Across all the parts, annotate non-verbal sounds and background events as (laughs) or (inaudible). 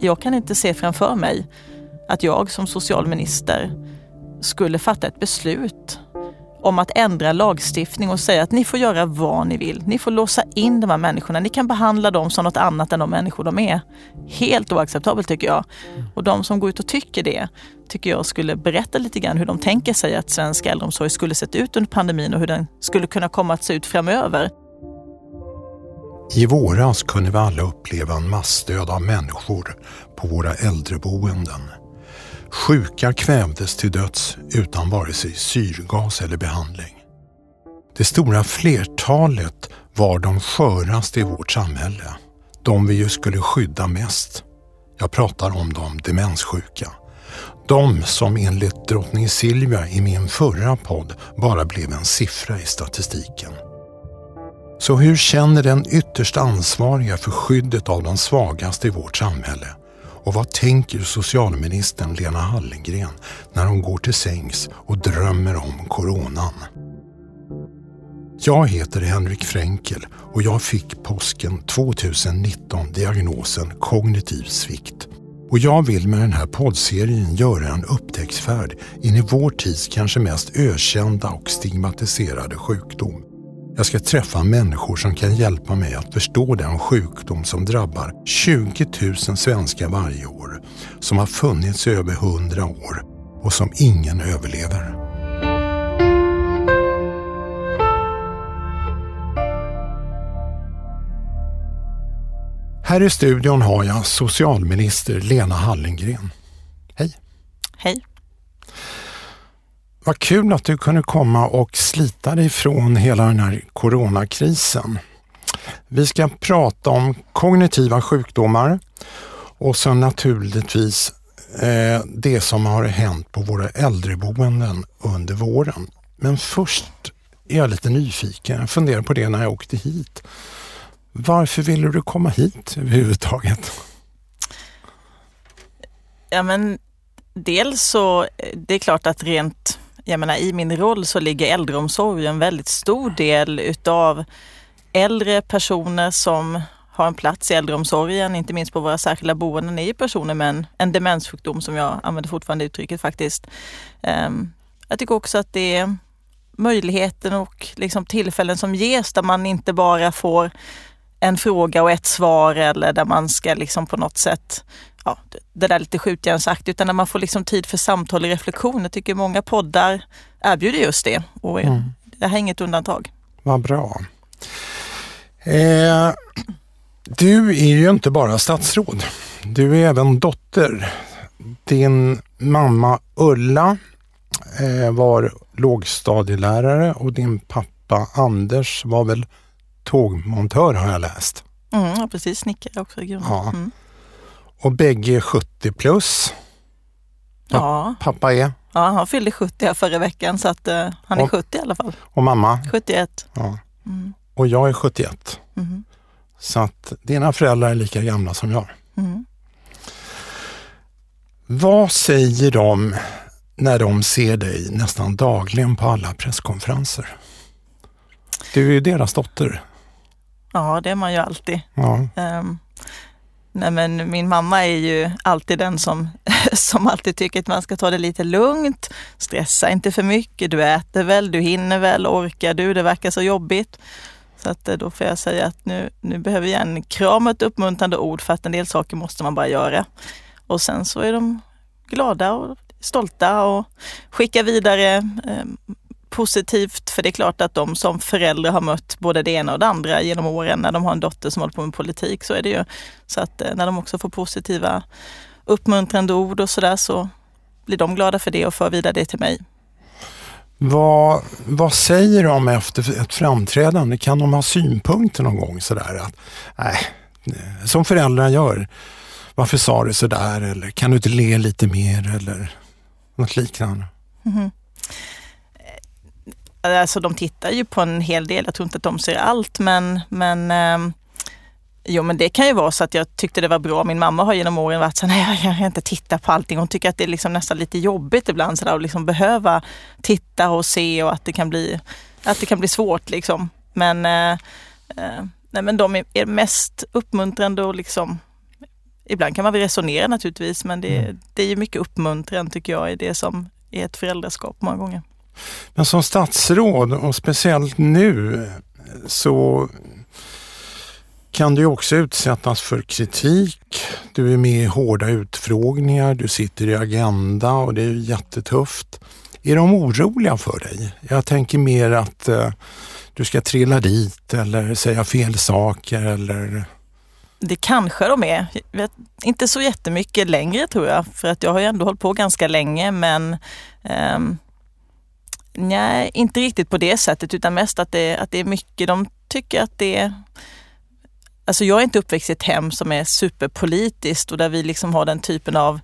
jag kan inte se framför mig att jag som socialminister skulle fatta ett beslut om att ändra lagstiftning och säga att ni får göra vad ni vill. Ni får låsa in de här människorna. Ni kan behandla dem som något annat än de människor de är. Helt oacceptabelt tycker jag. Och de som går ut och tycker det tycker jag skulle berätta lite grann hur de tänker sig att svensk äldreomsorg skulle sett ut under pandemin och hur den skulle kunna komma att se ut framöver. I våras kunde vi alla uppleva en massdöd av människor på våra äldreboenden. Sjuka kvävdes till döds utan vare sig syrgas eller behandling. Det stora flertalet var de sköraste i vårt samhälle. De vi ju skulle skydda mest. Jag pratar om de demenssjuka. De som enligt drottning Silvia i min förra podd bara blev en siffra i statistiken. Så hur känner den ytterst ansvariga för skyddet av de svagaste i vårt samhälle? Och vad tänker socialministern Lena Hallengren när hon går till sängs och drömmer om coronan? Jag heter Henrik Fränkel och jag fick påsken 2019 diagnosen kognitiv svikt. Och jag vill med den här poddserien göra en upptäcktsfärd in i vår tids kanske mest ökända och stigmatiserade sjukdom. Jag ska träffa människor som kan hjälpa mig att förstå den sjukdom som drabbar 20 000 svenskar varje år, som har funnits i över 100 år och som ingen överlever. Här i studion har jag socialminister Lena Hallengren. Hej! Hej! Vad kul att du kunde komma och slita dig från hela den här coronakrisen. Vi ska prata om kognitiva sjukdomar och sen naturligtvis eh, det som har hänt på våra äldreboenden under våren. Men först är jag lite nyfiken. Jag funderar på det när jag åkte hit. Varför ville du komma hit överhuvudtaget? Ja men dels så, det är klart att rent jag menar, i min roll så ligger äldreomsorg en väldigt stor del utav äldre personer som har en plats i äldreomsorgen, inte minst på våra särskilda boenden, är ju personer med en, en demenssjukdom som jag använder fortfarande uttrycket faktiskt. Um, jag tycker också att det är möjligheten och liksom tillfällen som ges där man inte bara får en fråga och ett svar eller där man ska liksom på något sätt ja, det där lite skjutjärnsakt utan när man får liksom tid för samtal och reflektion. Jag tycker många poddar erbjuder just det och mm. det här är inget undantag. Vad bra. Eh, du är ju inte bara statsråd. Du är även dotter. Din mamma Ulla eh, var lågstadielärare och din pappa Anders var väl tågmontör har jag läst. Mm, precis, snickare också. Ja. Mm. Och bägge är 70 plus. Ja. Pappa är? Ja, han fyllde 70 här förra veckan så att uh, han är och, 70 i alla fall. Och mamma? 71. Ja. Mm. Och jag är 71. Mm. Så att dina föräldrar är lika gamla som jag. Mm. Vad säger de när de ser dig nästan dagligen på alla presskonferenser? Du är ju deras dotter. Ja, det är man ju alltid. Ja. Um, Nej, men min mamma är ju alltid den som, (laughs) som alltid tycker att man ska ta det lite lugnt. Stressa inte för mycket. Du äter väl, du hinner väl, orkar du? Det verkar så jobbigt. Så att eh, då får jag säga att nu, nu behöver jag en kram och ett uppmuntrande ord för att en del saker måste man bara göra. Och sen så är de glada och stolta och skickar vidare eh, positivt, för det är klart att de som föräldrar har mött både det ena och det andra genom åren när de har en dotter som håller på med politik. Så är det ju. Så att eh, när de också får positiva uppmuntrande ord och sådär så blir de glada för det och för vidare det till mig. Vad, vad säger de efter ett framträdande? Kan de ha synpunkter någon gång sådär att, nej, som föräldrar gör. Varför sa du sådär? Eller kan du inte le lite mer? Eller något liknande. Mm -hmm. Alltså de tittar ju på en hel del. Jag tror inte att de ser allt men, men eh, Jo men det kan ju vara så att jag tyckte det var bra. Min mamma har genom åren varit så (laughs) nej jag kan inte titta på allting. Hon tycker att det är liksom nästan lite jobbigt ibland så där, att liksom behöva titta och se och att det kan bli, att det kan bli svårt liksom. Men, eh, eh, nej, men de är mest uppmuntrande och liksom ibland kan man väl resonera naturligtvis men det, mm. det är ju mycket uppmuntran tycker jag i det som är ett föräldraskap många gånger. Men som statsråd och speciellt nu så kan du också utsättas för kritik. Du är med i hårda utfrågningar, du sitter i Agenda och det är jättetufft. Är de oroliga för dig? Jag tänker mer att eh, du ska trilla dit eller säga fel saker eller det kanske de är. Vet, inte så jättemycket längre tror jag, för att jag har ju ändå hållit på ganska länge men eh, nej, inte riktigt på det sättet utan mest att det, att det är mycket de tycker att det är Alltså jag är inte uppväxt i ett hem som är superpolitiskt och där vi liksom har den typen av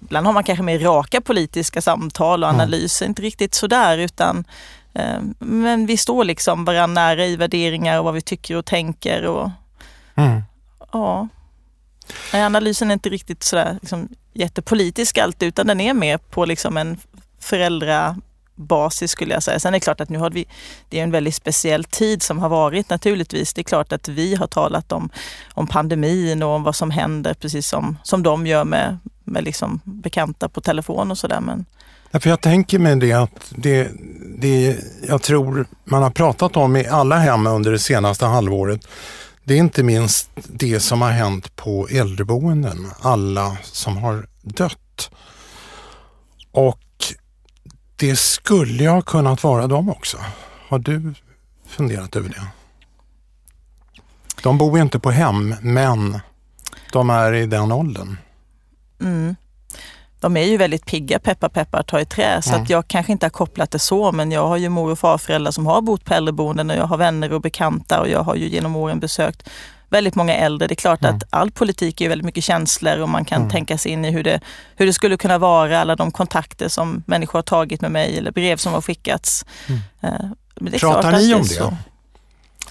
Ibland har man kanske mer raka politiska samtal och analyser, mm. inte riktigt sådär utan eh, Men vi står liksom varandra nära i värderingar och vad vi tycker och tänker och mm. Ja. Analysen är inte riktigt sådär liksom, jättepolitisk alltid utan den är mer på liksom en basis skulle jag säga. Sen är det klart att nu har vi, det är en väldigt speciell tid som har varit naturligtvis. Det är klart att vi har talat om, om pandemin och om vad som händer precis som, som de gör med, med liksom bekanta på telefon och sådär. Men... Därför jag tänker mig det att det, det jag tror man har pratat om i alla hem under det senaste halvåret det är inte minst det som har hänt på äldreboenden, alla som har dött. Och det skulle ha kunnat vara dem också. Har du funderat över det? De bor ju inte på hem, men de är i den åldern. Mm de är ju väldigt pigga, peppa peppar, ta i trä. Så mm. att jag kanske inte har kopplat det så, men jag har ju mor och farföräldrar som har bott på äldreboenden och jag har vänner och bekanta och jag har ju genom åren besökt väldigt många äldre. Det är klart mm. att all politik är väldigt mycket känslor och man kan mm. tänka sig in i hur det, hur det skulle kunna vara, alla de kontakter som människor har tagit med mig eller brev som har skickats. Mm. Eh, Pratar ni om det? Så.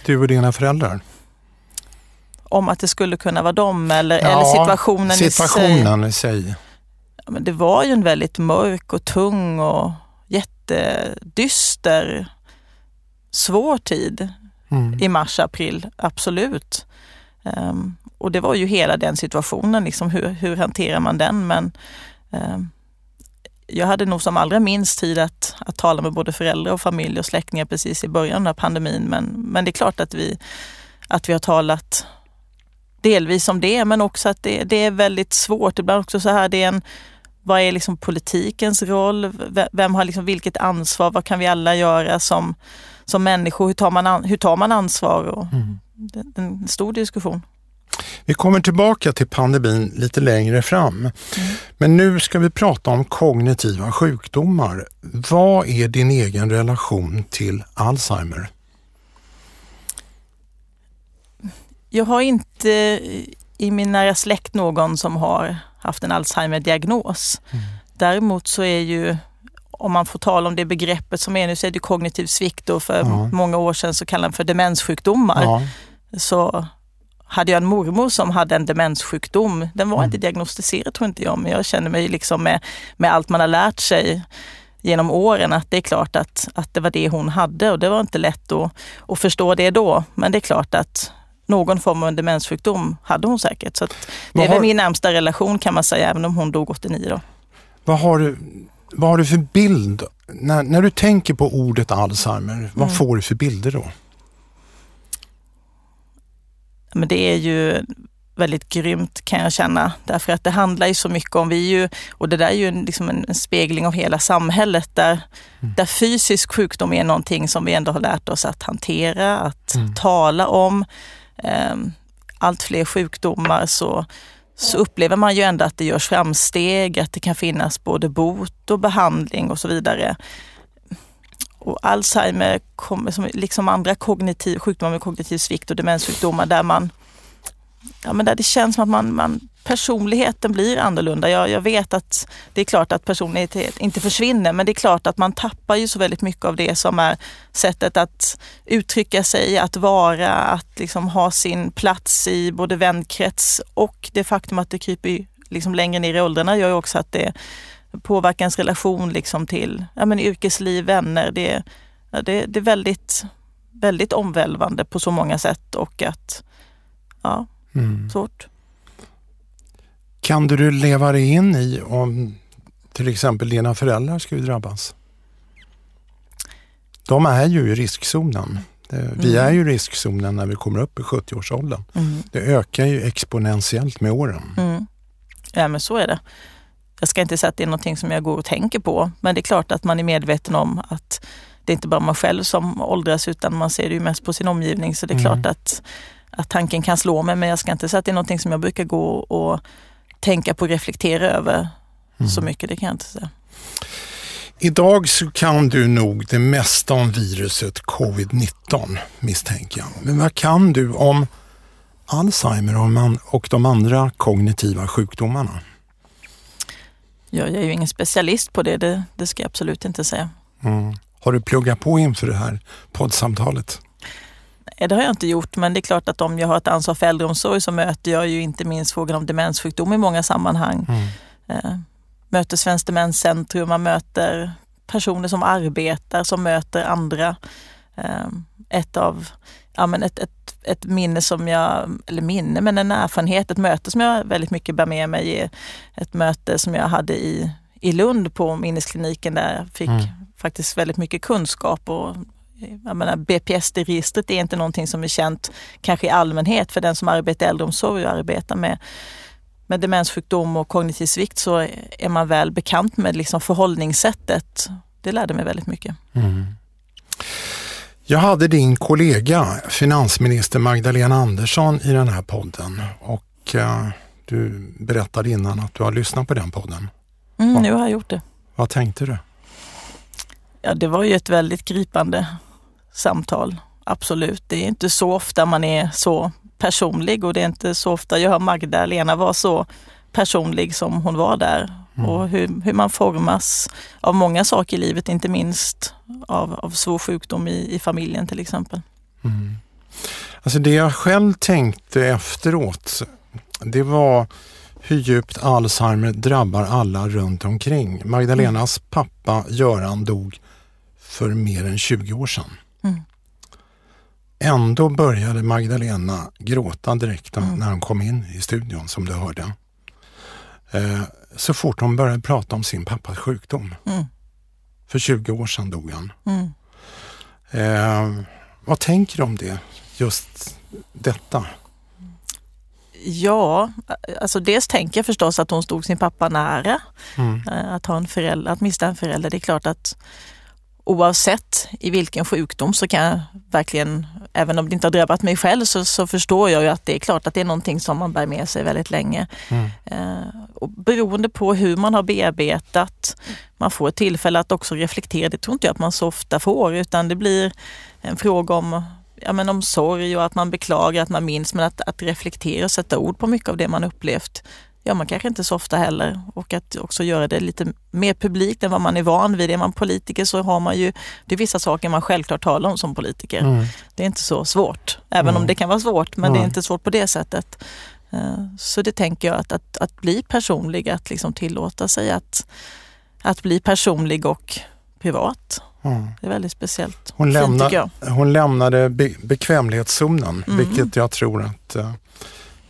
Du och dina föräldrar? Om att det skulle kunna vara dem eller, ja, eller situationen, situationen i sig. I sig men det var ju en väldigt mörk och tung och jättedyster, svår tid mm. i mars, april, absolut. Um, och det var ju hela den situationen, liksom, hur, hur hanterar man den? Men um, jag hade nog som allra minst tid att, att tala med både föräldrar och familj och släktingar precis i början av pandemin. Men, men det är klart att vi, att vi har talat delvis om det, men också att det, det är väldigt svårt. Ibland också så här, det är en vad är liksom politikens roll? Vem har liksom vilket ansvar? Vad kan vi alla göra som, som människor? Hur tar man, hur tar man ansvar? Och mm en stor diskussion. Vi kommer tillbaka till pandemin lite längre fram. Mm. Men nu ska vi prata om kognitiva sjukdomar. Vad är din egen relation till Alzheimer? Jag har inte i min nära släkt någon som har haft en Alzheimer-diagnos. Mm. Däremot så är ju, om man får tala om det begreppet som är nu, så är det kognitiv svikt och för ja. många år sedan så kallade man för demenssjukdomar. Ja. Så hade jag en mormor som hade en demenssjukdom. Den var mm. inte diagnostiserad tror inte jag, men jag känner mig liksom med, med allt man har lärt sig genom åren att det är klart att, att det var det hon hade och det var inte lätt att, att förstå det då. Men det är klart att någon form av demenssjukdom hade hon säkert. Så det är har... väl min närmsta relation kan man säga, även om hon dog 89 då. Vad har du, vad har du för bild? När, när du tänker på ordet Alzheimer, mm. vad får du för bilder då? Men det är ju väldigt grymt kan jag känna. Därför att det handlar ju så mycket om, vi ju, och det där är ju en, liksom en, spegling av hela samhället där, mm. där fysisk sjukdom är någonting som vi ändå har lärt oss att hantera, att mm. tala om. Ehm, allt fler sjukdomar så, så upplever man ju ändå att det görs framsteg, att det kan finnas både bot och behandling och så vidare. Och Alzheimer kommer som liksom andra kognitiv, sjukdomar med kognitiv svikt och demenssjukdomar där man ja, men där det känns som att man, man personligheten blir annorlunda. Jag, jag, vet att det är klart att personlighet inte försvinner, men det är klart att man tappar ju så väldigt mycket av det som är sättet att uttrycka sig, att vara, att liksom ha sin plats i både vänkrets och det faktum att det kryper liksom längre ner i åldrarna gör ju också att det påverkar ens relation liksom till ja, men yrkesliv, vänner. Det, ja, det, det är väldigt, väldigt omvälvande på så många sätt och att ja, mm. svårt. kan du leva dig in i om till exempel dina föräldrar skulle drabbas? De är ju i riskzonen. Vi mm. är ju i riskzonen när vi kommer upp i 70-årsåldern. Mm. Det ökar ju exponentiellt med åren. Mm. Ja men så är det. Jag ska inte säga att det är någonting som jag går och tänker på, men det är klart att man är medveten om att det är inte bara man själv som åldras utan man ser det ju mest på sin omgivning. Så det är mm. klart att, att tanken kan slå mig, men jag ska inte säga att det är någonting som jag brukar gå och tänka på och reflektera över mm. så mycket. Det kan jag inte säga. Idag så kan du nog det mesta om viruset covid-19 misstänker jag. Men vad kan du om Alzheimer och de andra kognitiva sjukdomarna? Ja, jag är ju ingen specialist på det, det, det ska jag absolut inte säga. Mm. Har du pluggat på inför det här poddsamtalet? Nej, det har jag inte gjort, men det är klart att om jag har ett ansvar för äldreomsorg så möter jag ju inte minst frågan om demenssjukdom i många sammanhang. Mm. Eh, möter Svenskt Demenscentrum, man möter personer som arbetar, som möter andra. Eh, ett av, ja men ett, ett, ett minne som jag, eller minne, men en erfarenhet, ett möte som jag väldigt mycket bär med mig ett möte som jag hade i, i Lund på minneskliniken där jag fick mm. faktiskt väldigt mycket kunskap och BPSD-registret är inte någonting som är känt kanske i allmänhet för den som arbetar i äldreomsorg och arbetar med med demenssjukdom och kognitiv svikt så är man väl bekant med liksom förhållningssättet. Det lärde mig väldigt mycket. Mm. Jag hade din kollega finansminister Magdalena Andersson i den här podden och uh, du berättade innan att du har lyssnat på den podden. Mm, nu har jag gjort det. Vad tänkte du? Ja, det var ju ett väldigt gripande samtal. Absolut. Det är inte så ofta man är så personlig och det är inte så ofta jag hör Magdalena vara så personlig som hon var där. Mm. Och hur, hur, man formas av många saker i livet, inte minst av, av svår sjukdom i, i familjen till exempel. Mm. Alltså det jag själv tänkte efteråt, det var hur djupt Alzheimer drabbar alla runt omkring. Magdalenas mm. pappa Göran dog för mer än 20 år sedan. Mm. Ändå började Magdalena gråta direkt mm. när hon kom in i studion som du hörde. Eh, så fort hon började prata om sin pappas sjukdom. Mm. För 20 år sedan dog han. Mm. Eh, vad tänker du om det? Just detta? Ja, alltså dels tänker jag förstås att hon stod sin pappa nära. Mm. Eh, att, ha en förälder, att mista en förälder, det är klart att oavsett i vilken sjukdom så kan jag verkligen, även om det inte har drabbat mig själv, så, så förstår jag ju att det är klart att det är någonting som man bär med sig väldigt länge. Mm. Eh, och beroende på hur man har bearbetat, man får tillfälle att också reflektera. Det tror inte jag att man så ofta får, utan det blir en fråga om ja, men om sorg och att man beklagar, att man minns, men att, att reflektera och sätta ord på mycket av det man upplevt gör man kanske inte så ofta heller. Och att också göra det lite mer publikt än vad man är van vid. Är man politiker så har man ju, det är vissa saker man självklart talar om som politiker. Mm. Det är inte så svårt, även mm. om det kan vara svårt, men mm. det är inte svårt på det sättet. Eh, så det tänker jag, att, att, att bli personlig, att liksom tillåta sig att, att bli personlig och privat. Mm. Det är väldigt speciellt. Hon, lämna, hon lämnade be, bekvämlighetszonen, mm. vilket jag tror att uh,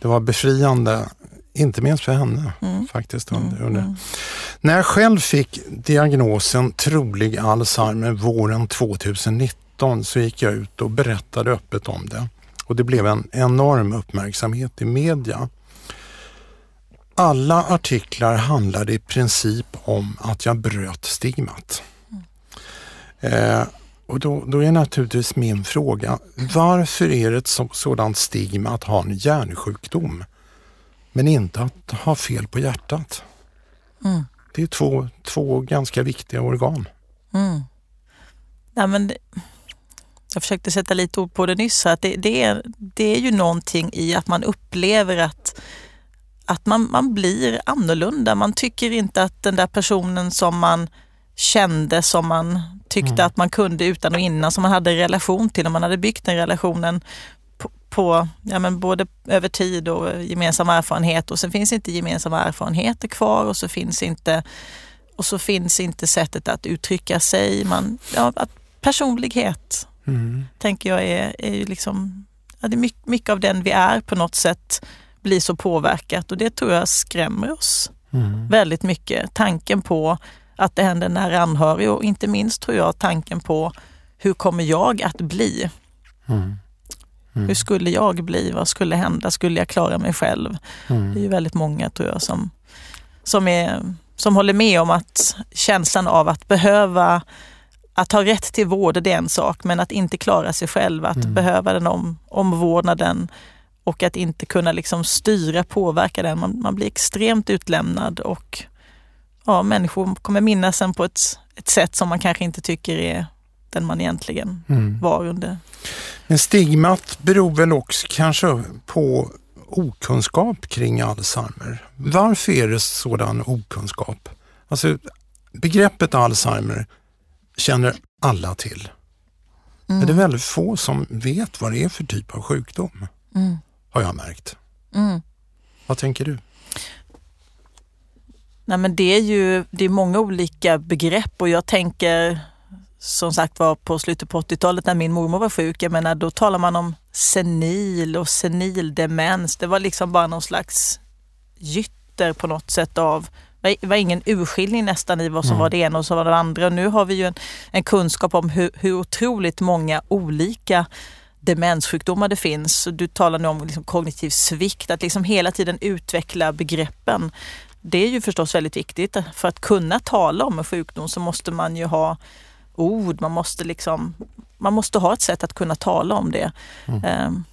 det var befriande inte minst för henne mm. faktiskt. Under, mm. under. När jag själv fick diagnosen trolig Alzheimer våren 2019 så gick jag ut och berättade öppet om det. Och det blev en enorm uppmärksamhet i media. Alla artiklar handlade i princip om att jag bröt stigmat. Mm. Eh, och då, då, är naturligtvis min fråga, varför är det ett så, sådant stigma att ha en hjärnsjukdom? Men inte att ha fel på hjärtat. Mm. Det är två, två ganska viktiga organ. Mm. Ja, men det, jag försökte sätta lite ord på det nyss. Att det, det, är, det är ju någonting i att man upplever att, att man, man blir annorlunda. Man tycker inte att den där personen som man kände, som man tyckte mm. att man kunde utan och innan, som man hade relation till, och man hade byggt den relationen på ja, men både över tid och gemensam erfarenhet och sen finns inte gemensamma erfarenheter kvar och så finns inte, och så finns inte sättet att uttrycka sig. Man, ja, att personlighet mm. tänker jag är, är ju liksom, ja, det är mycket, mycket av den vi är på något sätt bli så påverkat och det tror jag skrämmer oss mm. väldigt mycket. Tanken på att det händer nära anhörig och inte minst tror jag tanken på hur kommer jag att bli? Mm. Mm. Hur skulle jag bli? Vad skulle hända? Skulle jag klara mig själv? Mm. Det är ju väldigt många tror jag som, som, är, som håller med om att känslan av att behöva att ha rätt till vård, det är en sak, men att inte klara sig själv, att mm. behöva den om, omvårdnaden och att inte kunna liksom styra, påverka den. Man, man blir extremt utlämnad och ja, människor kommer minnas en på ett, ett sätt som man kanske inte tycker är den man egentligen mm. var under. Men stigmat beror väl också kanske på okunskap kring Alzheimer. Varför är det sådan okunskap? Alltså begreppet Alzheimer känner alla till. Mm. Men det är väldigt få som vet vad det är för typ av sjukdom. Mm. Har jag märkt. Mm. Vad tänker du? Nej, men det är ju det är många olika begrepp och jag tänker som sagt var på slutet på 80-talet när min mormor var sjuk, jag menar då talar man om senil och senildemens. Det var liksom bara någon slags gytter på något sätt av det var ingen urskiljning nästan i vad som mm. var det ena och så var det andra. Nu har vi ju en, en kunskap om hur, hur otroligt många olika demenssjukdomar det finns. Du talar nu om liksom kognitiv svikt, att liksom hela tiden utveckla begreppen. Det är ju förstås väldigt viktigt. För att kunna tala om en sjukdom så måste man ju ha ord, man måste, liksom, man måste ha ett sätt att kunna tala om det. Mm. Um,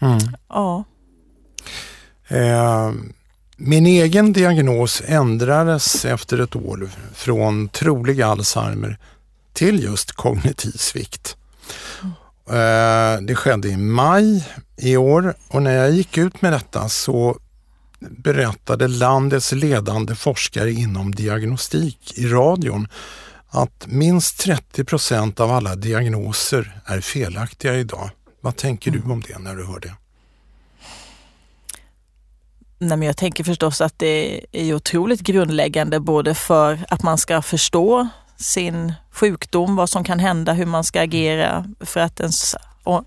mm. Ja. Uh, min egen diagnos ändrades efter ett år från trolig Alzheimer till just kognitiv svikt. Uh, det skedde i maj i år och när jag gick ut med detta så berättade landets ledande forskare inom diagnostik i radion att minst 30 procent av alla diagnoser är felaktiga idag. Vad tänker du om det när du hör det? Nej, men jag tänker förstås att det är otroligt grundläggande både för att man ska förstå sin sjukdom, vad som kan hända, hur man ska agera för att ens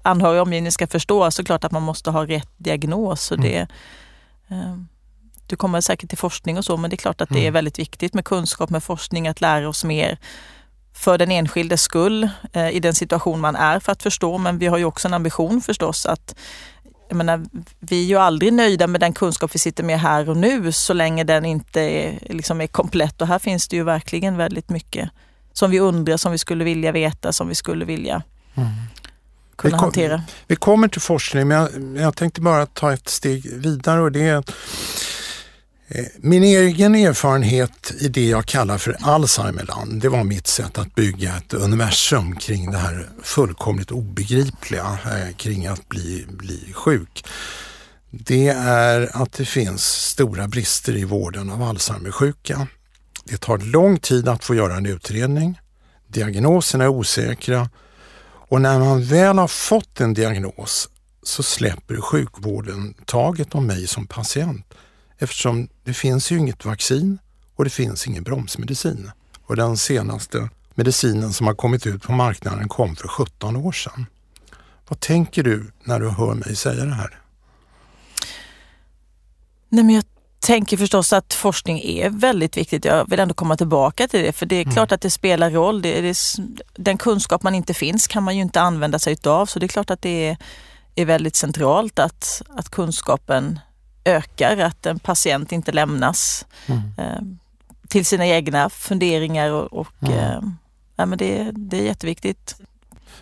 anhöriga omgivning ska förstå. Såklart att man måste ha rätt diagnos. Och det, mm du kommer säkert till forskning och så, men det är klart att det är mm. väldigt viktigt med kunskap, med forskning, att lära oss mer för den enskildes skull eh, i den situation man är för att förstå. Men vi har ju också en ambition förstås att jag menar, vi är ju aldrig nöjda med den kunskap vi sitter med här och nu så länge den inte är, liksom är komplett. Och här finns det ju verkligen väldigt mycket som vi undrar, som vi skulle vilja veta, som vi skulle vilja mm. kunna vi kom, hantera. Vi kommer till forskning, men jag, jag tänkte bara ta ett steg vidare och det är Eh, min egen erfarenhet i det jag kallar för Alzheimerland, det var mitt sätt att bygga ett universum kring det här fullkomligt obegripliga eh, kring att bli, bli sjuk. Det är att det finns stora brister i vården av Alzheimersjuka. Det tar lång tid att få göra en utredning. Diagnoserna är osäkra och när man väl har fått en diagnos så släpper sjukvården taget om mig som patient eftersom det finns ju inget vaccin och det finns ingen bromsmedicin. Och den senaste medicinen som har kommit ut på marknaden kom för 17 år sedan. Vad tänker du när du hör mig säga det här? Nej, men jag tänker förstås att forskning är väldigt viktigt. Jag vill ändå komma tillbaka till det, för det är klart mm. att det spelar roll. Det är, den kunskap man inte finns kan man ju inte använda sig utav, så det är klart att det är, är väldigt centralt att, att kunskapen ökar, att en patient inte lämnas mm. eh, till sina egna funderingar och, och mm. eh, ja, men det, det är jätteviktigt.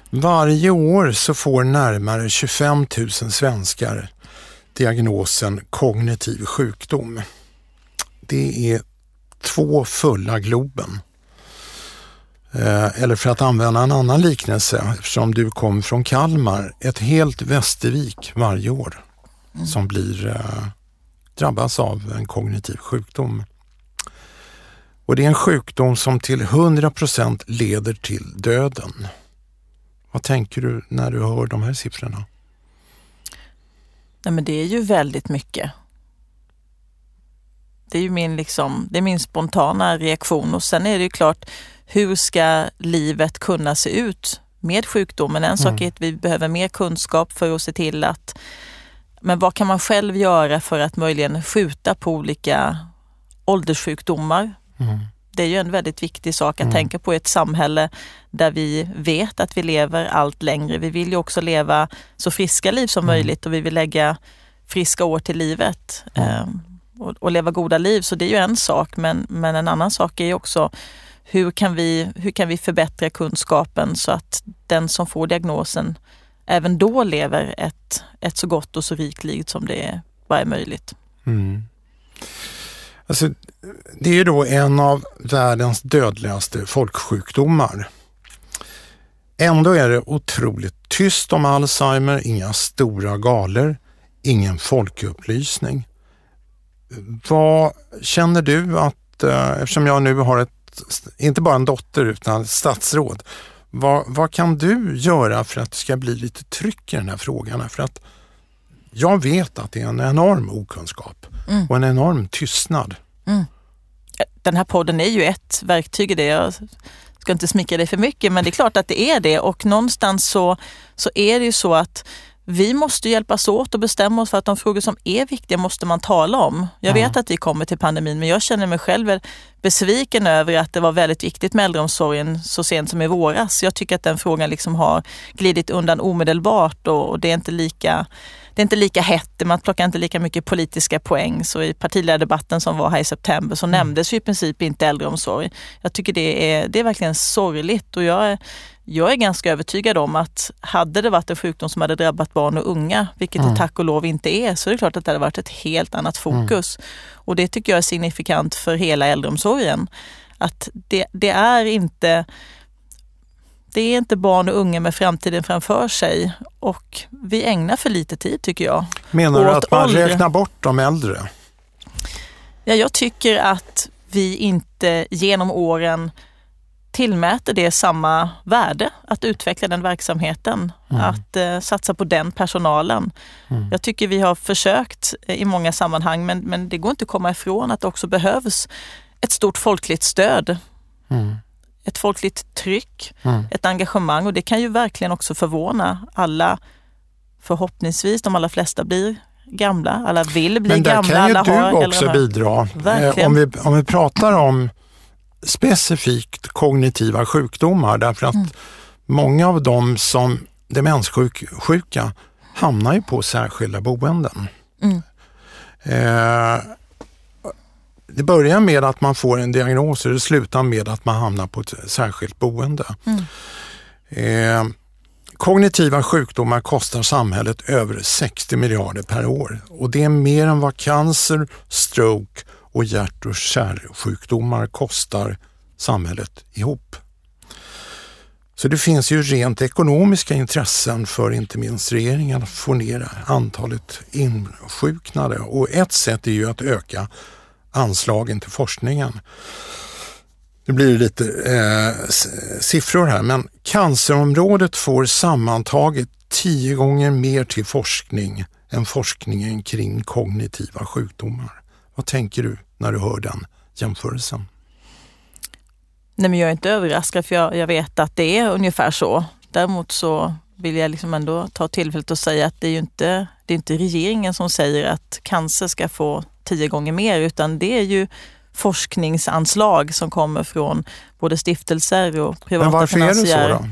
Varje år så får närmare 25 000 svenskar diagnosen kognitiv sjukdom. Det är två fulla Globen. Eh, eller för att använda en annan liknelse, eftersom du kom från Kalmar, ett helt Västervik varje år mm. som blir, eh, drabbas av en kognitiv sjukdom. Och det är en sjukdom som till 100 procent leder till döden. Vad tänker du när du hör de här siffrorna? Nej, men det är ju väldigt mycket. Det är ju min, liksom, det är min spontana reaktion och sen är det ju klart, hur ska livet kunna se ut med sjukdomen? En sak mm. är att vi behöver mer kunskap för att se till att men vad kan man själv göra för att möjligen skjuta på olika ålderssjukdomar? Mm. Det är ju en väldigt viktig sak att mm. tänka på i ett samhälle där vi vet att vi lever allt längre. Vi vill ju också leva så friska liv som mm. möjligt och vi vill lägga friska år till livet eh, och, och, leva goda liv. Så det är ju en sak, men, men en annan sak är ju också hur kan, vi, hur kan vi förbättra kunskapen så att den som får diagnosen även då lever ett, ett så gott och så rikt liv som det bara är möjligt. Mm. Alltså, det är ju då en av världens dödligaste folksjukdomar. Ändå är det otroligt tyst om Alzheimer, inga stora galer, ingen folkupplysning. Vad känner du att, eh, eftersom jag nu har ett, inte bara en dotter utan ett statsråd, vad, vad kan du göra för att det ska bli lite tryck i den här frågan? För att jag vet att det är en enorm okunskap mm. och en enorm tystnad. Mm. Den här podden är ju ett verktyg i det. Jag ska inte smickra dig för mycket, men det är klart att det är det och någonstans så, så är det ju så att vi måste hjälpas åt och bestämma oss för att de frågor som är viktiga måste man tala om. Jag vet att vi kommer till pandemin men jag känner mig själv besviken över att det var väldigt viktigt med äldreomsorgen så sent som i våras. Jag tycker att den frågan liksom har glidit undan omedelbart och det är inte lika det är inte lika hett, man plockar inte lika mycket politiska poäng. Så i partiledardebatten som var här i september så mm. nämndes ju i princip inte äldreomsorg. Jag tycker det är, det är verkligen sorgligt och jag är, jag är ganska övertygad om att hade det varit en sjukdom som hade drabbat barn och unga, vilket mm. det tack och lov inte är, så är det klart att det hade varit ett helt annat fokus. Mm. Och det tycker jag är signifikant för hela äldreomsorgen. Att det, det är inte det är inte barn och unga med framtiden framför sig och vi ägnar för lite tid tycker jag. Menar du att man ålder. räknar bort de äldre? Ja, jag tycker att vi inte genom åren tillmäter det samma värde att utveckla den verksamheten, mm. att eh, satsa på den personalen. Mm. Jag tycker vi har försökt eh, i många sammanhang men, men det går inte att komma ifrån att det också behövs ett stort folkligt stöd. Mm. Ett folkligt tryck, mm. ett engagemang och det kan ju verkligen också förvåna alla, förhoppningsvis de allra flesta blir gamla, alla vill bli gamla. Men där kan ju du också bidra. Eh, om, vi, om vi pratar om specifikt kognitiva sjukdomar därför att mm. många av dem som demenssjuka hamnar ju på särskilda boenden. Mm. Eh, det börjar med att man får en diagnos och det slutar med att man hamnar på ett särskilt boende. Mm. Eh, kognitiva sjukdomar kostar samhället över 60 miljarder per år och det är mer än vad cancer, stroke och hjärt och kärlsjukdomar kostar samhället ihop. Så det finns ju rent ekonomiska intressen för inte minst regeringen att få ner antalet insjuknade och ett sätt är ju att öka anslagen till forskningen. Det blir lite eh, siffror här, men cancerområdet får sammantaget tio gånger mer till forskning än forskningen kring kognitiva sjukdomar. Vad tänker du när du hör den jämförelsen? Nej, men jag är inte överraskad för jag, jag vet att det är ungefär så. Däremot så vill jag liksom ändå ta tillfället och säga att det är ju inte, det är inte regeringen som säger att cancer ska få tio gånger mer utan det är ju forskningsanslag som kommer från både stiftelser och privata finansiärer. Men varför är det så då?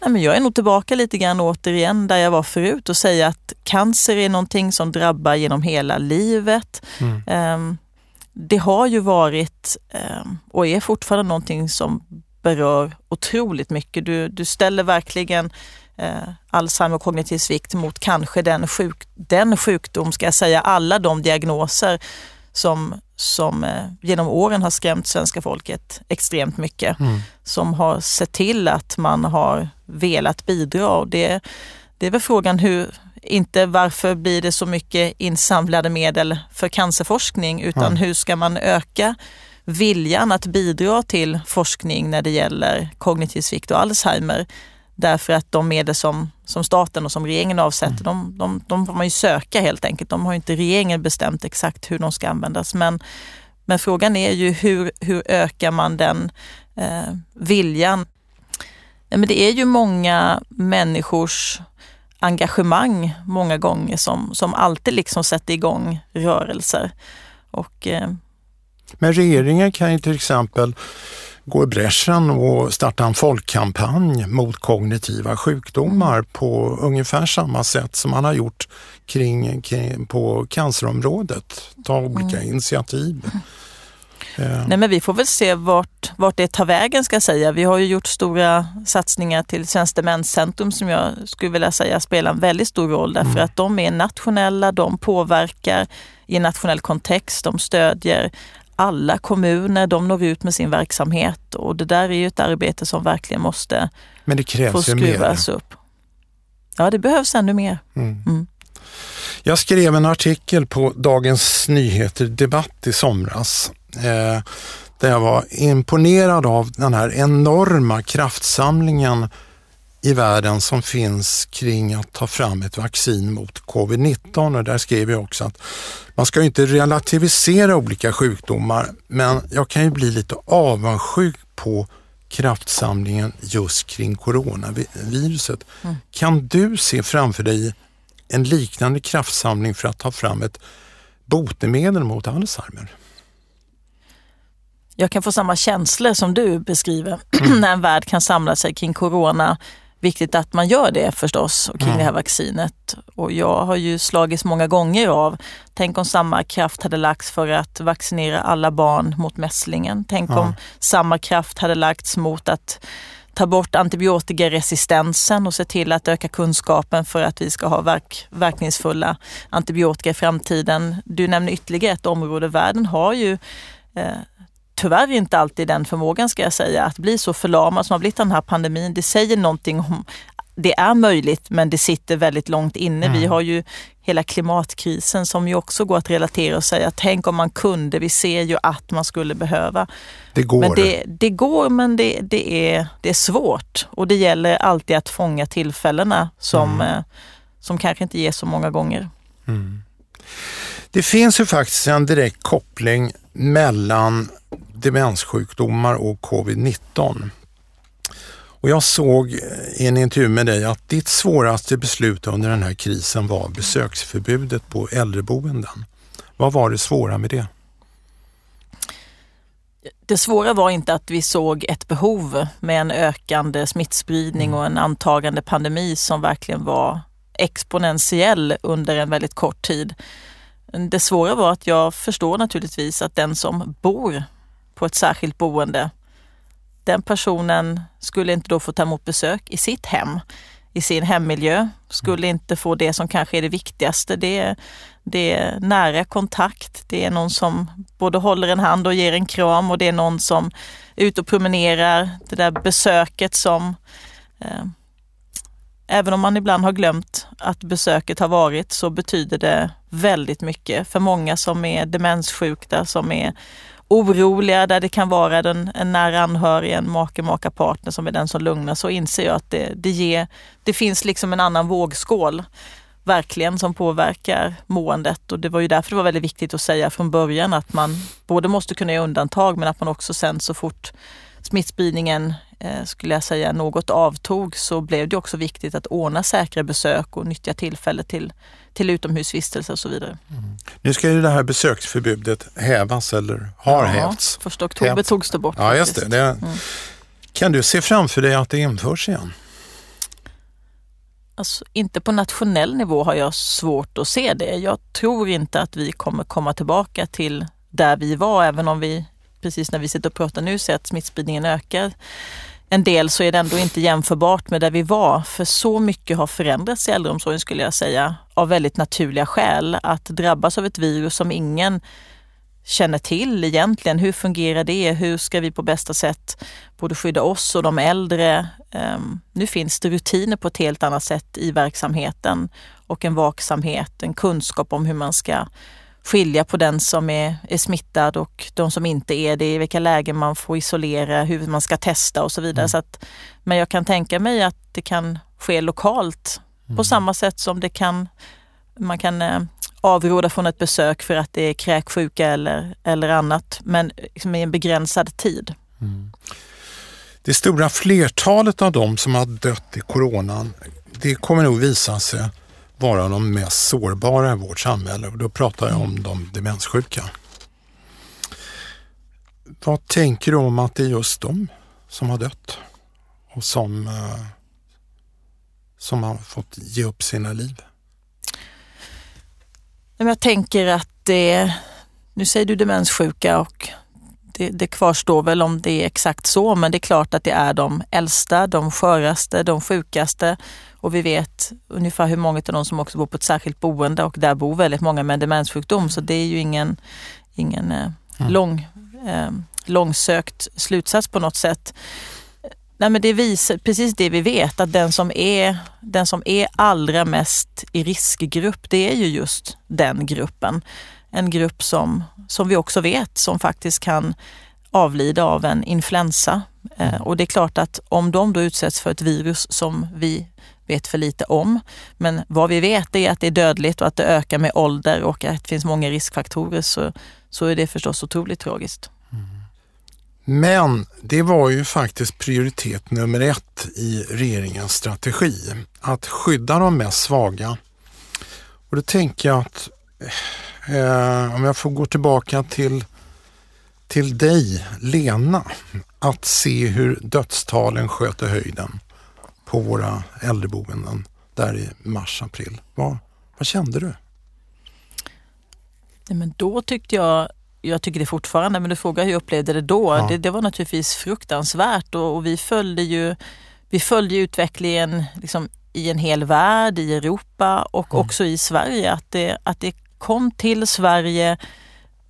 Nej, men jag är nog tillbaka lite grann återigen där jag var förut och säga att cancer är någonting som drabbar genom hela livet. Mm. Um, det har ju varit um, och är fortfarande någonting som berör otroligt mycket. Du, du ställer verkligen eh, Alzheimer och kognitiv svikt mot kanske den, sjuk, den sjukdom, ska jag säga, alla de diagnoser som, som eh, genom åren har skrämt svenska folket extremt mycket. Mm. Som har sett till att man har velat bidra. Och det, det är väl frågan hur, inte varför blir det så mycket insamlade medel för cancerforskning utan mm. hur ska man öka viljan att bidra till forskning när det gäller kognitiv svikt och Alzheimer. Därför att de medel som, som staten och som regeringen avsätter, mm. de, de, de får man ju söka helt enkelt. De har inte regeringen bestämt exakt hur de ska användas. Men, men frågan är ju hur, hur ökar man den eh, viljan? Men det är ju många människors engagemang många gånger som, som alltid liksom sätter igång rörelser. Och, eh, Men regeringen kan ju till exempel gå i bräschen och starta en folkkampanj mot kognitiva sjukdomar på ungefär samma sätt som man har gjort kring, kring på cancerområdet. Ta olika mm. initiativ. (laughs) Nej, men vi får väl se vart, vart det tar vägen ska jag säga. Vi har ju gjort stora satsningar till Tjänstemänscentrum som jag skulle vilja säga spelar en väldigt stor roll därför mm. att de är nationella, de påverkar i en nationell kontext, de stödjer alla kommuner, de når ut med sin verksamhet och det där är ju ett arbete som verkligen måste Men det krävs få skruvas upp. Ja, det behövs ännu mer. Mm. Mm. Jag skrev en artikel på Dagens Nyheter Debatt i somras eh, där jag var imponerad av den här enorma kraftsamlingen i världen som finns kring att ta fram ett vaccin mot covid-19 och där skrev jag också att man ska inte relativisera olika sjukdomar men jag kan ju bli lite avundsjuk på kraftsamlingen just kring coronaviruset. Mm. Kan du se framför dig en liknande kraftsamling för att ta fram ett botemedel mot Alzheimer? Jag kan få samma känslor som du beskriver mm. (clears throat) när en värld kan samla sig kring corona viktigt att man gör det förstås kring mm. det här vaccinet. Och jag har ju slagits många gånger av, tänk om samma kraft hade lagts för att vaccinera alla barn mot mässlingen. Tänk mm. om samma kraft hade lagts mot att ta bort antibiotikaresistensen och se till att öka kunskapen för att vi ska ha verk, verkningsfulla antibiotika i framtiden. Du nämner ytterligare ett område. Världen har ju eh, tyvärr inte alltid den förmågan ska jag säga, att bli så förlamad som har blivit den här pandemin. Det säger någonting om det är möjligt men det sitter väldigt långt inne. Mm. Vi har ju hela klimatkrisen som ju också går att relatera och säga tänk om man kunde, vi ser ju att man skulle behöva. Det går. Men det, det går men det, det, är, det är svårt och det gäller alltid att fånga tillfällena som, mm. Eh, som kanske inte ges så många gånger. Mm. Det finns ju faktiskt en direkt koppling mellan demenssjukdomar och covid-19. Och jag såg i en intervju med dig att ditt svåraste beslut under den här krisen var besöksförbudet på äldreboenden. Vad var det svåra med det? Det svåra var inte att vi såg ett behov med en ökande smittspridning och en antagande pandemi som verkligen var exponentiell under en väldigt kort tid. Det svåra var att jag förstår naturligtvis att den som bor på ett särskilt boende, den personen skulle inte då få ta emot besök i sitt hem, i sin hemmiljö, skulle inte få det som kanske är det viktigaste. Det är, det är nära kontakt, det är någon som både håller en hand och ger en kram och det är någon som är ute och promenerar. Det där besöket som eh, Även om man ibland har glömt att besöket har varit så betyder det väldigt mycket för många som är demenssjuka, som är oroliga, där det kan vara den, en nära anhörig, en make, maka, partner som är den som lugnar, så inser jag att det, det, ger, det finns liksom en annan vågskål verkligen som påverkar måendet. Och det var ju därför det var väldigt viktigt att säga från början att man både måste kunna göra undantag men att man också sen så fort smittspridningen eh, skulle jag säga något avtog så blev det också viktigt att ordna säkra besök och nyttja tillfället till, till utomhusvistelse och så vidare. Mm. Nu ska ju det här besöksförbudet hävas eller har ja, hävts. Första oktober hävts. togs det bort. Ja, just det. det mm. Kan du se framför dig att det införs igen? Alltså, inte på nationell nivå har jag svårt att se det. Jag tror inte att vi kommer komma tillbaka till där vi var, även om vi precis när vi sitter och pratar nu ser att smittspridningen ökar en del så är det ändå inte jämförbart med där vi var. För så mycket har förändrats i äldreomsorgen skulle jag säga, av väldigt naturliga skäl. Att drabbas av ett virus som ingen känner till egentligen. Hur fungerar det? Hur ska vi på bästa sätt både skydda oss och de äldre? Um, nu finns det rutiner på ett helt annat sätt i verksamheten och en vaksamhet, en kunskap om hur man ska skilja på den som är, är smittad och de som inte är det, i vilka lägen man får isolera, hur man ska testa och så vidare. Mm. Så att, men jag kan tänka mig att det kan ske lokalt mm. på samma sätt som det kan, man kan eh, avråda från ett besök för att det är kräksjuka eller, eller annat, men liksom i en begränsad tid. Mm. Det stora flertalet av dem som har dött i coronan det kommer nog visa sig vara de mest sårbara i vårt samhälle och då pratar jag om de demenssjuka. Vad tänker du om att det är just de som har dött och som, eh, som har fått ge upp sina liv? Jag tänker att det, nu säger du demenssjuka och det, det kvarstår väl om det är exakt så, men det är klart att det är de äldsta, de sköraste, de sjukaste och vi vet ungefär hur många av dem som också bor på ett särskilt boende och där bor väldigt många med demenssjukdom så det är ju ingen, ingen eh, mm. lång, eh, långsökt slutsats på något sätt. Nej, men det visar precis det vi vet, att den som, är, den som är allra mest i riskgrupp, det är ju just den gruppen. En grupp som, som vi också vet som faktiskt kan avlida av en influensa. Eh, och det är klart att om de då utsätts för ett virus som vi vet för lite om. Men vad vi vet är att det är dödligt och att det ökar med ålder och att det finns många riskfaktorer så, så är det förstås otroligt tragiskt. Mm. Men det var ju faktiskt prioritet nummer ett i regeringens strategi, att skydda de mest svaga. Och då tänker jag att eh, eh, om jag får gå tillbaka till, till dig, Lena, att se hur dödstalen sköt i höjden på våra äldreboenden där i mars, april. Vad, vad kände du? Nej, men då tyckte jag, jag tycker det fortfarande, men du frågar hur jag upplevde det då. Ja. Det, det, var naturligtvis fruktansvärt och, och, vi följde ju vi följde utvecklingen liksom, i en hel värld, i Europa och mm. också i Sverige. Att det, att det kom till Sverige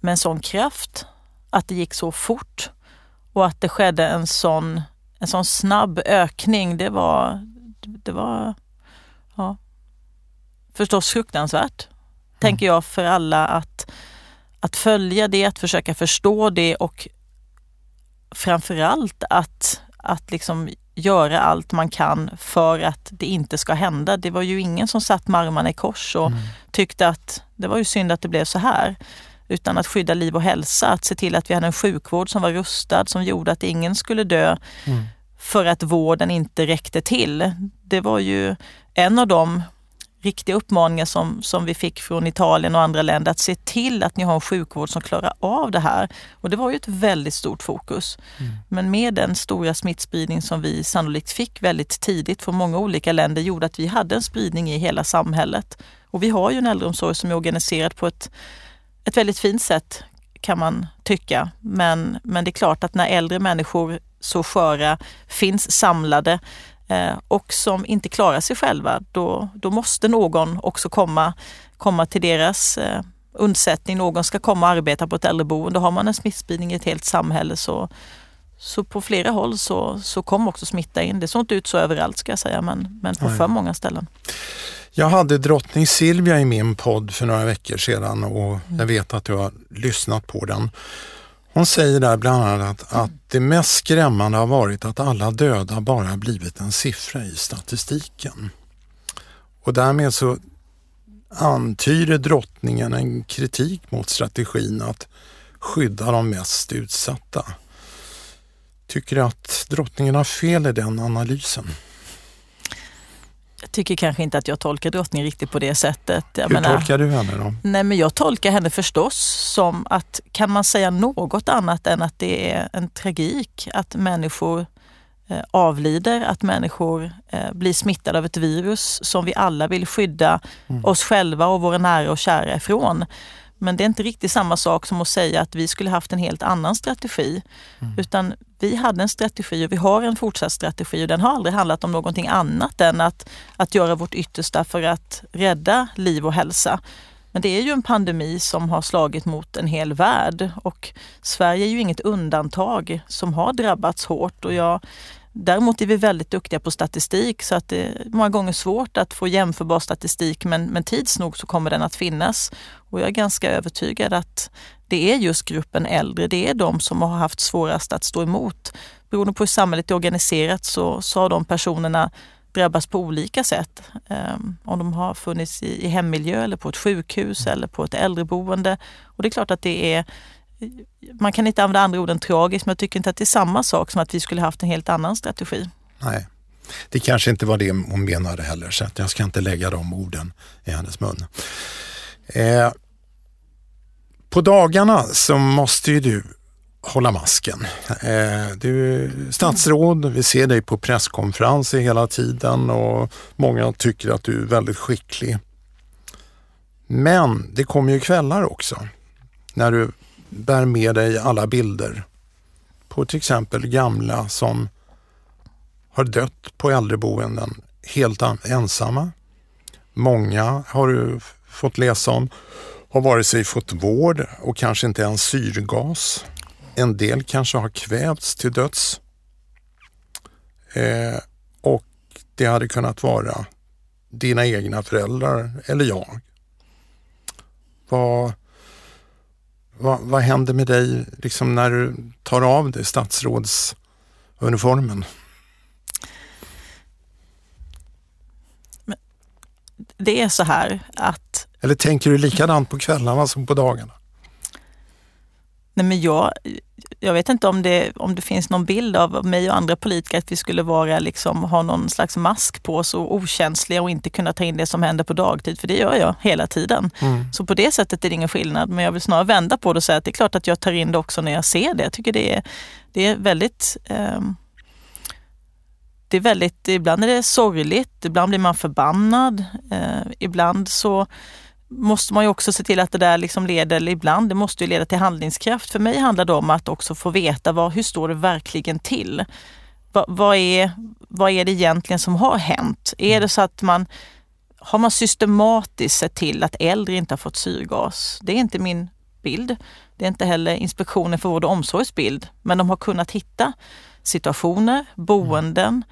med en sån kraft, att det gick så fort och att det skedde en sån en sån snabb ökning, det var, det var ja, förstås fruktansvärt. Mm. Tänker jag för alla att, att följa det, att försöka förstå det och framförallt att, att liksom göra allt man kan för att det inte ska hända. Det var ju ingen som satt med armarna i kors och mm. tyckte att det var ju synd att det blev så här. Utan att skydda liv och hälsa, att se till att vi hade en sjukvård som var rustad, som gjorde att ingen skulle dö mm. för att vården inte räckte till. Det var ju en av de riktiga uppmaningar som, som vi fick från Italien och andra länder, att se till att ni har en sjukvård som klarar av det här. Och det var ju ett väldigt stort fokus. Mm. Men med den stora smittspridning som vi sannolikt fick väldigt tidigt från många olika länder gjorde att vi hade en spridning i hela samhället. Och vi har ju en äldreomsorg som är organiserad på ett ett väldigt fint sätt kan man tycka. Men, men det är klart att när äldre människor, så sköra, finns samlade och som inte klarar sig själva, då, då måste någon också komma, komma till deras eh, undsättning. Någon ska komma och arbeta på ett äldreboende. Har man en smittspridning i ett helt samhälle så, så på flera håll så, så kom också smitta in. Det såg inte ut så överallt ska jag säga, men, men på Nej. för många ställen. Jag hade drottning Silvia i min podd för några veckor sedan och jag vet att du har lyssnat på den. Hon säger där bland annat att, att det mest skrämmande har varit att alla döda bara blivit en siffra i statistiken. Och därmed så antyder drottningen en kritik mot strategin att skydda de mest utsatta. Tycker du att drottningen har fel i den analysen? Jag tycker kanske inte att jag tolkar drottningen riktigt på det sättet. Jag Hur menar, tolkar du henne då? Nej, men jag tolkar henne förstås som att kan man säga något annat än att det är en tragik att människor eh, avlider, att människor eh, blir smittade av ett virus som vi alla vill skydda mm. oss själva och våra nära och kära ifrån. Men det är inte riktigt samma sak som att säga att vi skulle haft en helt annan strategi. Mm. Utan vi hade en strategi och vi har en fortsatt strategi och den har aldrig handlat om någonting annat än att, att göra vårt yttersta för att rädda liv och hälsa. Men det är ju en pandemi som har slagit mot en hel värld och Sverige är ju inget undantag som har drabbats hårt. Och jag Däremot är vi väldigt duktiga på statistik så att det är många gånger svårt att få jämförbar statistik men, men tids nog så kommer den att finnas. Och jag är ganska övertygad att det är just gruppen äldre, det är de som har haft svårast att stå emot. Beroende på hur samhället är organiserat så, så har de personerna drabbats på olika sätt. Um, om de har funnits i, i hemmiljö eller på ett sjukhus eller på ett äldreboende. Och det är klart att det är man kan inte använda andra ord än tragiskt, men jag tycker inte att det är samma sak som att vi skulle haft en helt annan strategi. Nej. Det kanske inte var det hon menade heller, så att jag ska inte lägga de orden i hennes mun. Eh, på dagarna så måste ju du hålla masken. Eh, du är statsråd, vi ser dig på presskonferenser hela tiden och många tycker att du är väldigt skicklig. Men det kommer ju kvällar också när du bär med dig alla bilder på till exempel gamla som har dött på äldreboenden helt ensamma. Många har du fått läsa om har vare sig fått vård och kanske inte ens syrgas. En del kanske har kvävts till döds. Eh, och det hade kunnat vara dina egna föräldrar eller jag. Vad, vad, vad händer med dig liksom när du tar av dig statsrådsuniformen? det är så här att... Eller tänker du likadant på kvällarna som på dagarna? Nej men jag, jag vet inte om det, om det finns någon bild av mig och andra politiker att vi skulle vara, liksom, ha någon slags mask på oss och okänsliga och inte kunna ta in det som händer på dagtid. För det gör jag hela tiden. Mm. Så på det sättet är det ingen skillnad. Men jag vill snarare vända på det och säga att det är klart att jag tar in det också när jag ser det. Jag tycker det är, det är väldigt eh, det är väldigt, ibland är det sorgligt, ibland blir man förbannad. Eh, ibland så måste man ju också se till att det där liksom leder, ibland, det måste ju leda till handlingskraft. För mig handlar det om att också få veta vad, hur står det verkligen till? Va, vad, är, vad är det egentligen som har hänt? Är det så att man har man systematiskt sett till att äldre inte har fått syrgas? Det är inte min bild. Det är inte heller Inspektionen för vård och omsorgsbild, men de har kunnat hitta situationer, boenden,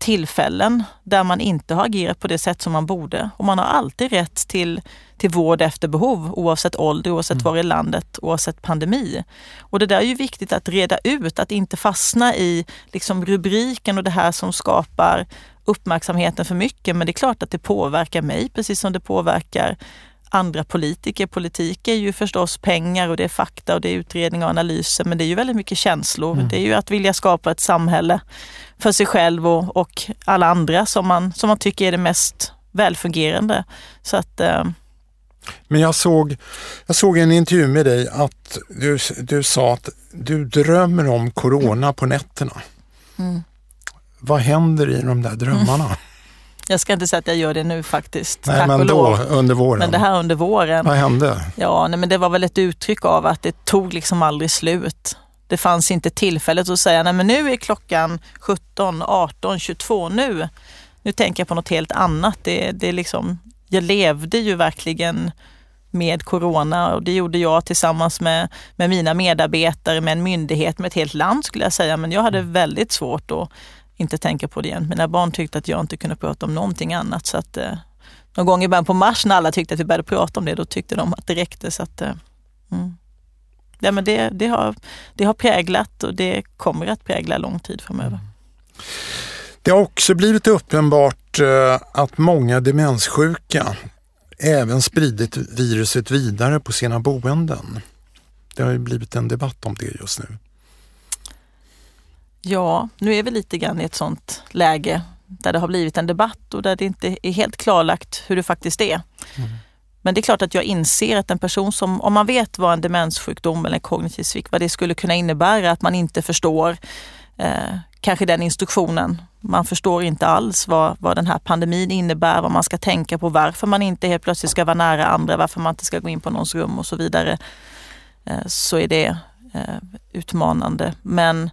tillfällen där man inte har agerat på det sätt som man borde. Och man har alltid rätt till, till vård efter behov oavsett ålder, oavsett mm. var i landet, oavsett pandemi. Och det där är ju viktigt att reda ut, att inte fastna i liksom rubriken och det här som skapar uppmärksamheten för mycket. Men det är klart att det påverkar mig precis som det påverkar andra politiker. Politik är ju förstås pengar och det är fakta och det är utredningar och analyser men det är ju väldigt mycket känslor. Mm. Det är ju att vilja skapa ett samhälle för sig själv och, och alla andra som man, som man tycker är det mest välfungerande. Så att, eh... Men jag såg, jag såg en intervju med dig att du, du sa att du drömmer om corona på nätterna. Mm. Vad händer i de där drömmarna? Mm. (laughs) Jag ska inte säga att jag gör det nu faktiskt. Nej, men då under våren. Men det här under våren. Vad hände? Ja, nej, men det var väl ett uttryck av att det tog liksom aldrig slut. Det fanns inte tillfället att säga, nej men nu är klockan 17, 18, 22 nu. Nu tänker jag på något helt annat. Det, det liksom, jag levde ju verkligen med corona och det gjorde jag tillsammans med, med mina medarbetare, med en myndighet, med ett helt land skulle jag säga. Men jag hade väldigt svårt att inte tänka på det igen. Mina barn tyckte att jag inte kunde prata om någonting annat. Så att, eh, någon gång i början på mars när alla tyckte att vi började prata om det, då tyckte de att det räckte. Så att, eh, mm. ja, men det, det, har, det har präglat och det kommer att prägla lång tid framöver. Mm. Det har också blivit uppenbart eh, att många demenssjuka även spridit viruset vidare på sina boenden. Det har ju blivit en debatt om det just nu. Ja, nu är vi lite grann i ett sånt läge där det har blivit en debatt och där det inte är helt klarlagt hur det faktiskt är. Mm. Men det är klart att jag inser att en person som, om man vet vad en demenssjukdom eller en kognitiv svikt, vad det skulle kunna innebära, att man inte förstår eh, kanske den instruktionen. Man förstår inte alls vad, vad den här pandemin innebär, vad man ska tänka på, varför man inte helt plötsligt ska vara nära andra, varför man inte ska gå in på någons rum och så vidare. Eh, så är det eh, utmanande. Men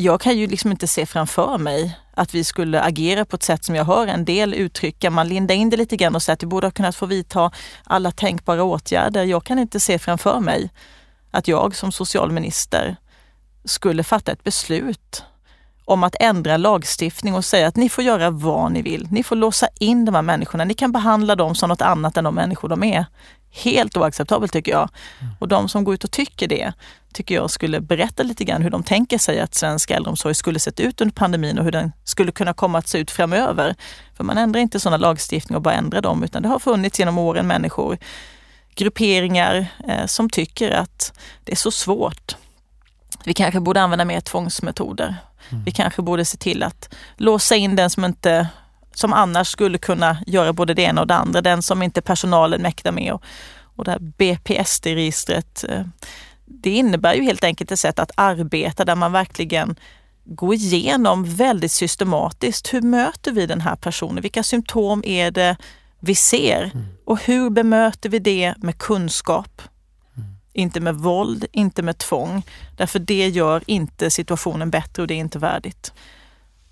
jag kan ju liksom inte se framför mig att vi skulle agera på ett sätt som jag hör en del uttrycka. Man lindar in det lite grann och säger att vi borde ha kunnat få vidta alla tänkbara åtgärder. Jag kan inte se framför mig att jag som socialminister skulle fatta ett beslut om att ändra lagstiftning och säga att ni får göra vad ni vill. Ni får låsa in de här människorna. Ni kan behandla dem som något annat än de människor de är. Helt oacceptabelt tycker jag. Mm. Och de som går ut och tycker det, tycker jag skulle berätta lite grann hur de tänker sig att svensk äldreomsorg skulle sett ut under pandemin och hur den skulle kunna komma att se ut framöver. För man ändrar inte sådana lagstiftningar och bara ändrar dem, utan det har funnits genom åren människor, grupperingar eh, som tycker att det är så svårt. Vi kanske borde använda mer tvångsmetoder. Mm. Vi kanske borde se till att låsa in den som inte som annars skulle kunna göra både det ena och det andra. Den som inte personalen mäktar med. Och, och det här BPSD-registret, eh, det innebär ju helt enkelt ett sätt att arbeta där man verkligen går igenom väldigt systematiskt. Hur möter vi den här personen? Vilka symptom är det vi ser? Mm. Och hur bemöter vi det med kunskap? Mm. Inte med våld, inte med tvång. Därför det gör inte situationen bättre och det är inte värdigt.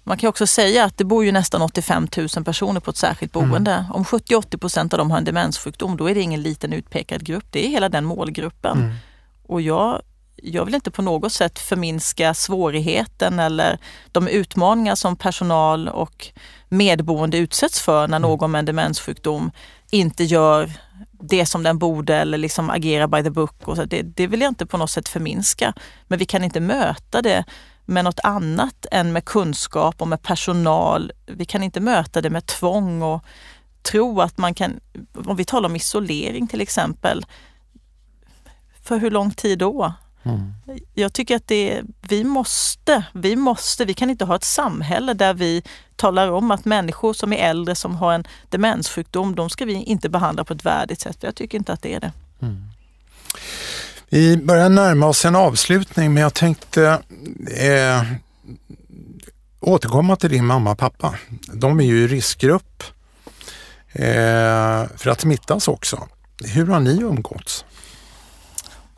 Man kan också säga att det bor ju nästan 85 000 personer på ett särskilt mm. boende. Mm. Om 70-80 procent av dem har en demenssjukdom, då är det ingen liten utpekad grupp. Det är hela den målgruppen. Mm. Och jag, jag vill inte på något sätt förminska svårigheten eller de utmaningar som personal och medboende utsätts för när mm. någon med en demenssjukdom inte gör det som den borde eller liksom agerar by the book. Och så. Det, det vill jag inte på något sätt förminska. Men vi kan inte möta det med något annat än med kunskap och med personal. Vi kan inte möta det med tvång och tro att man kan, om vi talar om isolering till exempel, för hur lång tid då? Mm. Jag tycker att det, vi måste, vi måste, vi kan inte ha ett samhälle där vi talar om att människor som är äldre som har en demenssjukdom, de ska vi inte behandla på ett värdigt sätt. Jag tycker inte att det är det. Mm. Vi börjar närma oss en avslutning men jag tänkte eh, återkomma till din mamma och pappa. De är ju i riskgrupp eh, för att smittas också. Hur har ni umgåtts?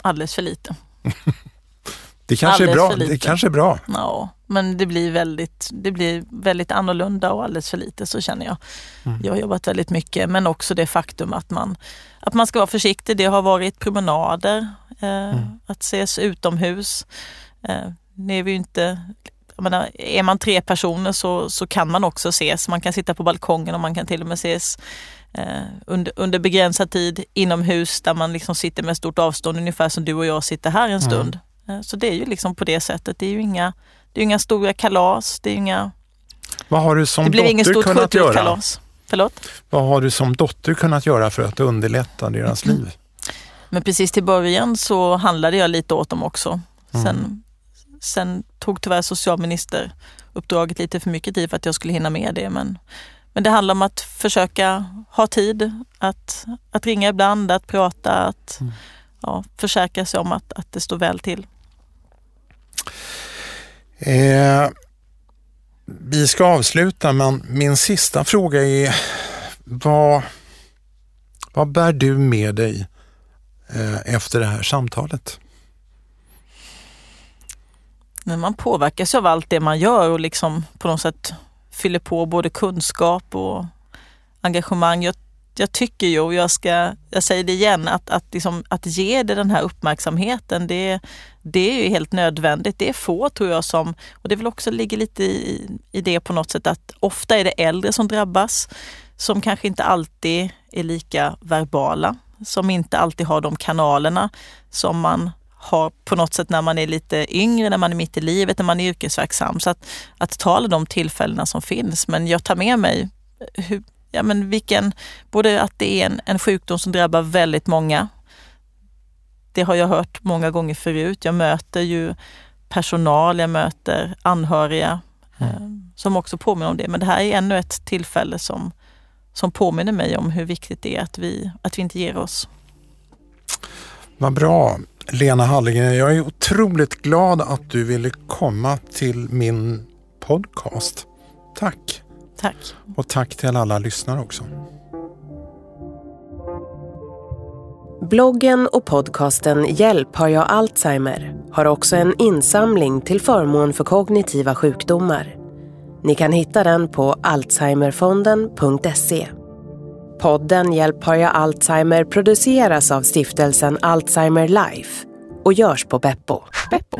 Alldeles för lite. (laughs) det kanske är bra. Det kanske är bra. Ja, men det blir, väldigt, det blir väldigt annorlunda och alldeles för lite så känner jag. Mm. Jag har jobbat väldigt mycket men också det faktum att man, att man ska vara försiktig. Det har varit promenader, mm. att ses utomhus. Eh, nu är vi inte menar, är man tre personer så, så kan man också ses. Man kan sitta på balkongen och man kan till och med ses eh, under, under begränsad tid inomhus där man liksom sitter med stort avstånd ungefär som du och jag sitter här en stund. Mm. Eh, så det är ju liksom på det sättet. Det är ju inga, det är inga stora kalas. Det är inga... Vad har du som det blir dotter ingen stort kunnat göra? Kalas. Förlåt? Vad har du som dotter kunnat göra för att underlätta deras mm. (clears throat) liv? Men precis till början så handlade jag lite åt dem också. Sen, mm. sen tog tyvärr socialministeruppdraget lite för mycket tid för att jag skulle hinna med det. Men, men det handlar om att försöka ha tid, att, att ringa ibland, att prata, att mm. ja, försäkra sig om att, att det står väl till. Eh, vi ska avsluta men min sista fråga är vad, vad bär du med dig Eh, efter det här samtalet? när man påverkas av allt det man gör och liksom på något sätt fyller på både kunskap och engagemang. Jag, jag tycker ju, och jag, ska, jag säger det igen, att, att, liksom, att ge det den här uppmärksamheten, det, det är ju helt nödvändigt. Det är få tror jag som, och det vill också ligga lite i, i det på något sätt att ofta är det äldre som drabbas, som kanske inte alltid är lika verbala, som inte alltid har de kanalerna som man har på något sätt när man är lite yngre, när man är mitt i livet, när man är yrkesverksam. Så att, att ta alla de tillfällena som finns. Men jag tar med mig hur, ja, men vilken, både att det är en, en sjukdom som drabbar väldigt många. Det har jag hört många gånger förut. Jag möter ju personal, jag möter anhöriga mm. eh, som också påminner om det. Men det här är ännu ett tillfälle som, som påminner mig om hur viktigt det är att vi, att vi inte ger oss. Vad bra. Lena Hallingren, jag är otroligt glad att du ville komma till min podcast. Tack! Tack! Och tack till alla lyssnare också. Bloggen och podcasten Hjälp har jag Alzheimer har också en insamling till förmån för kognitiva sjukdomar. Ni kan hitta den på alzheimerfonden.se. Podden Hjälp har jag Alzheimer produceras av stiftelsen Alzheimer Life och görs på Beppo. Beppo.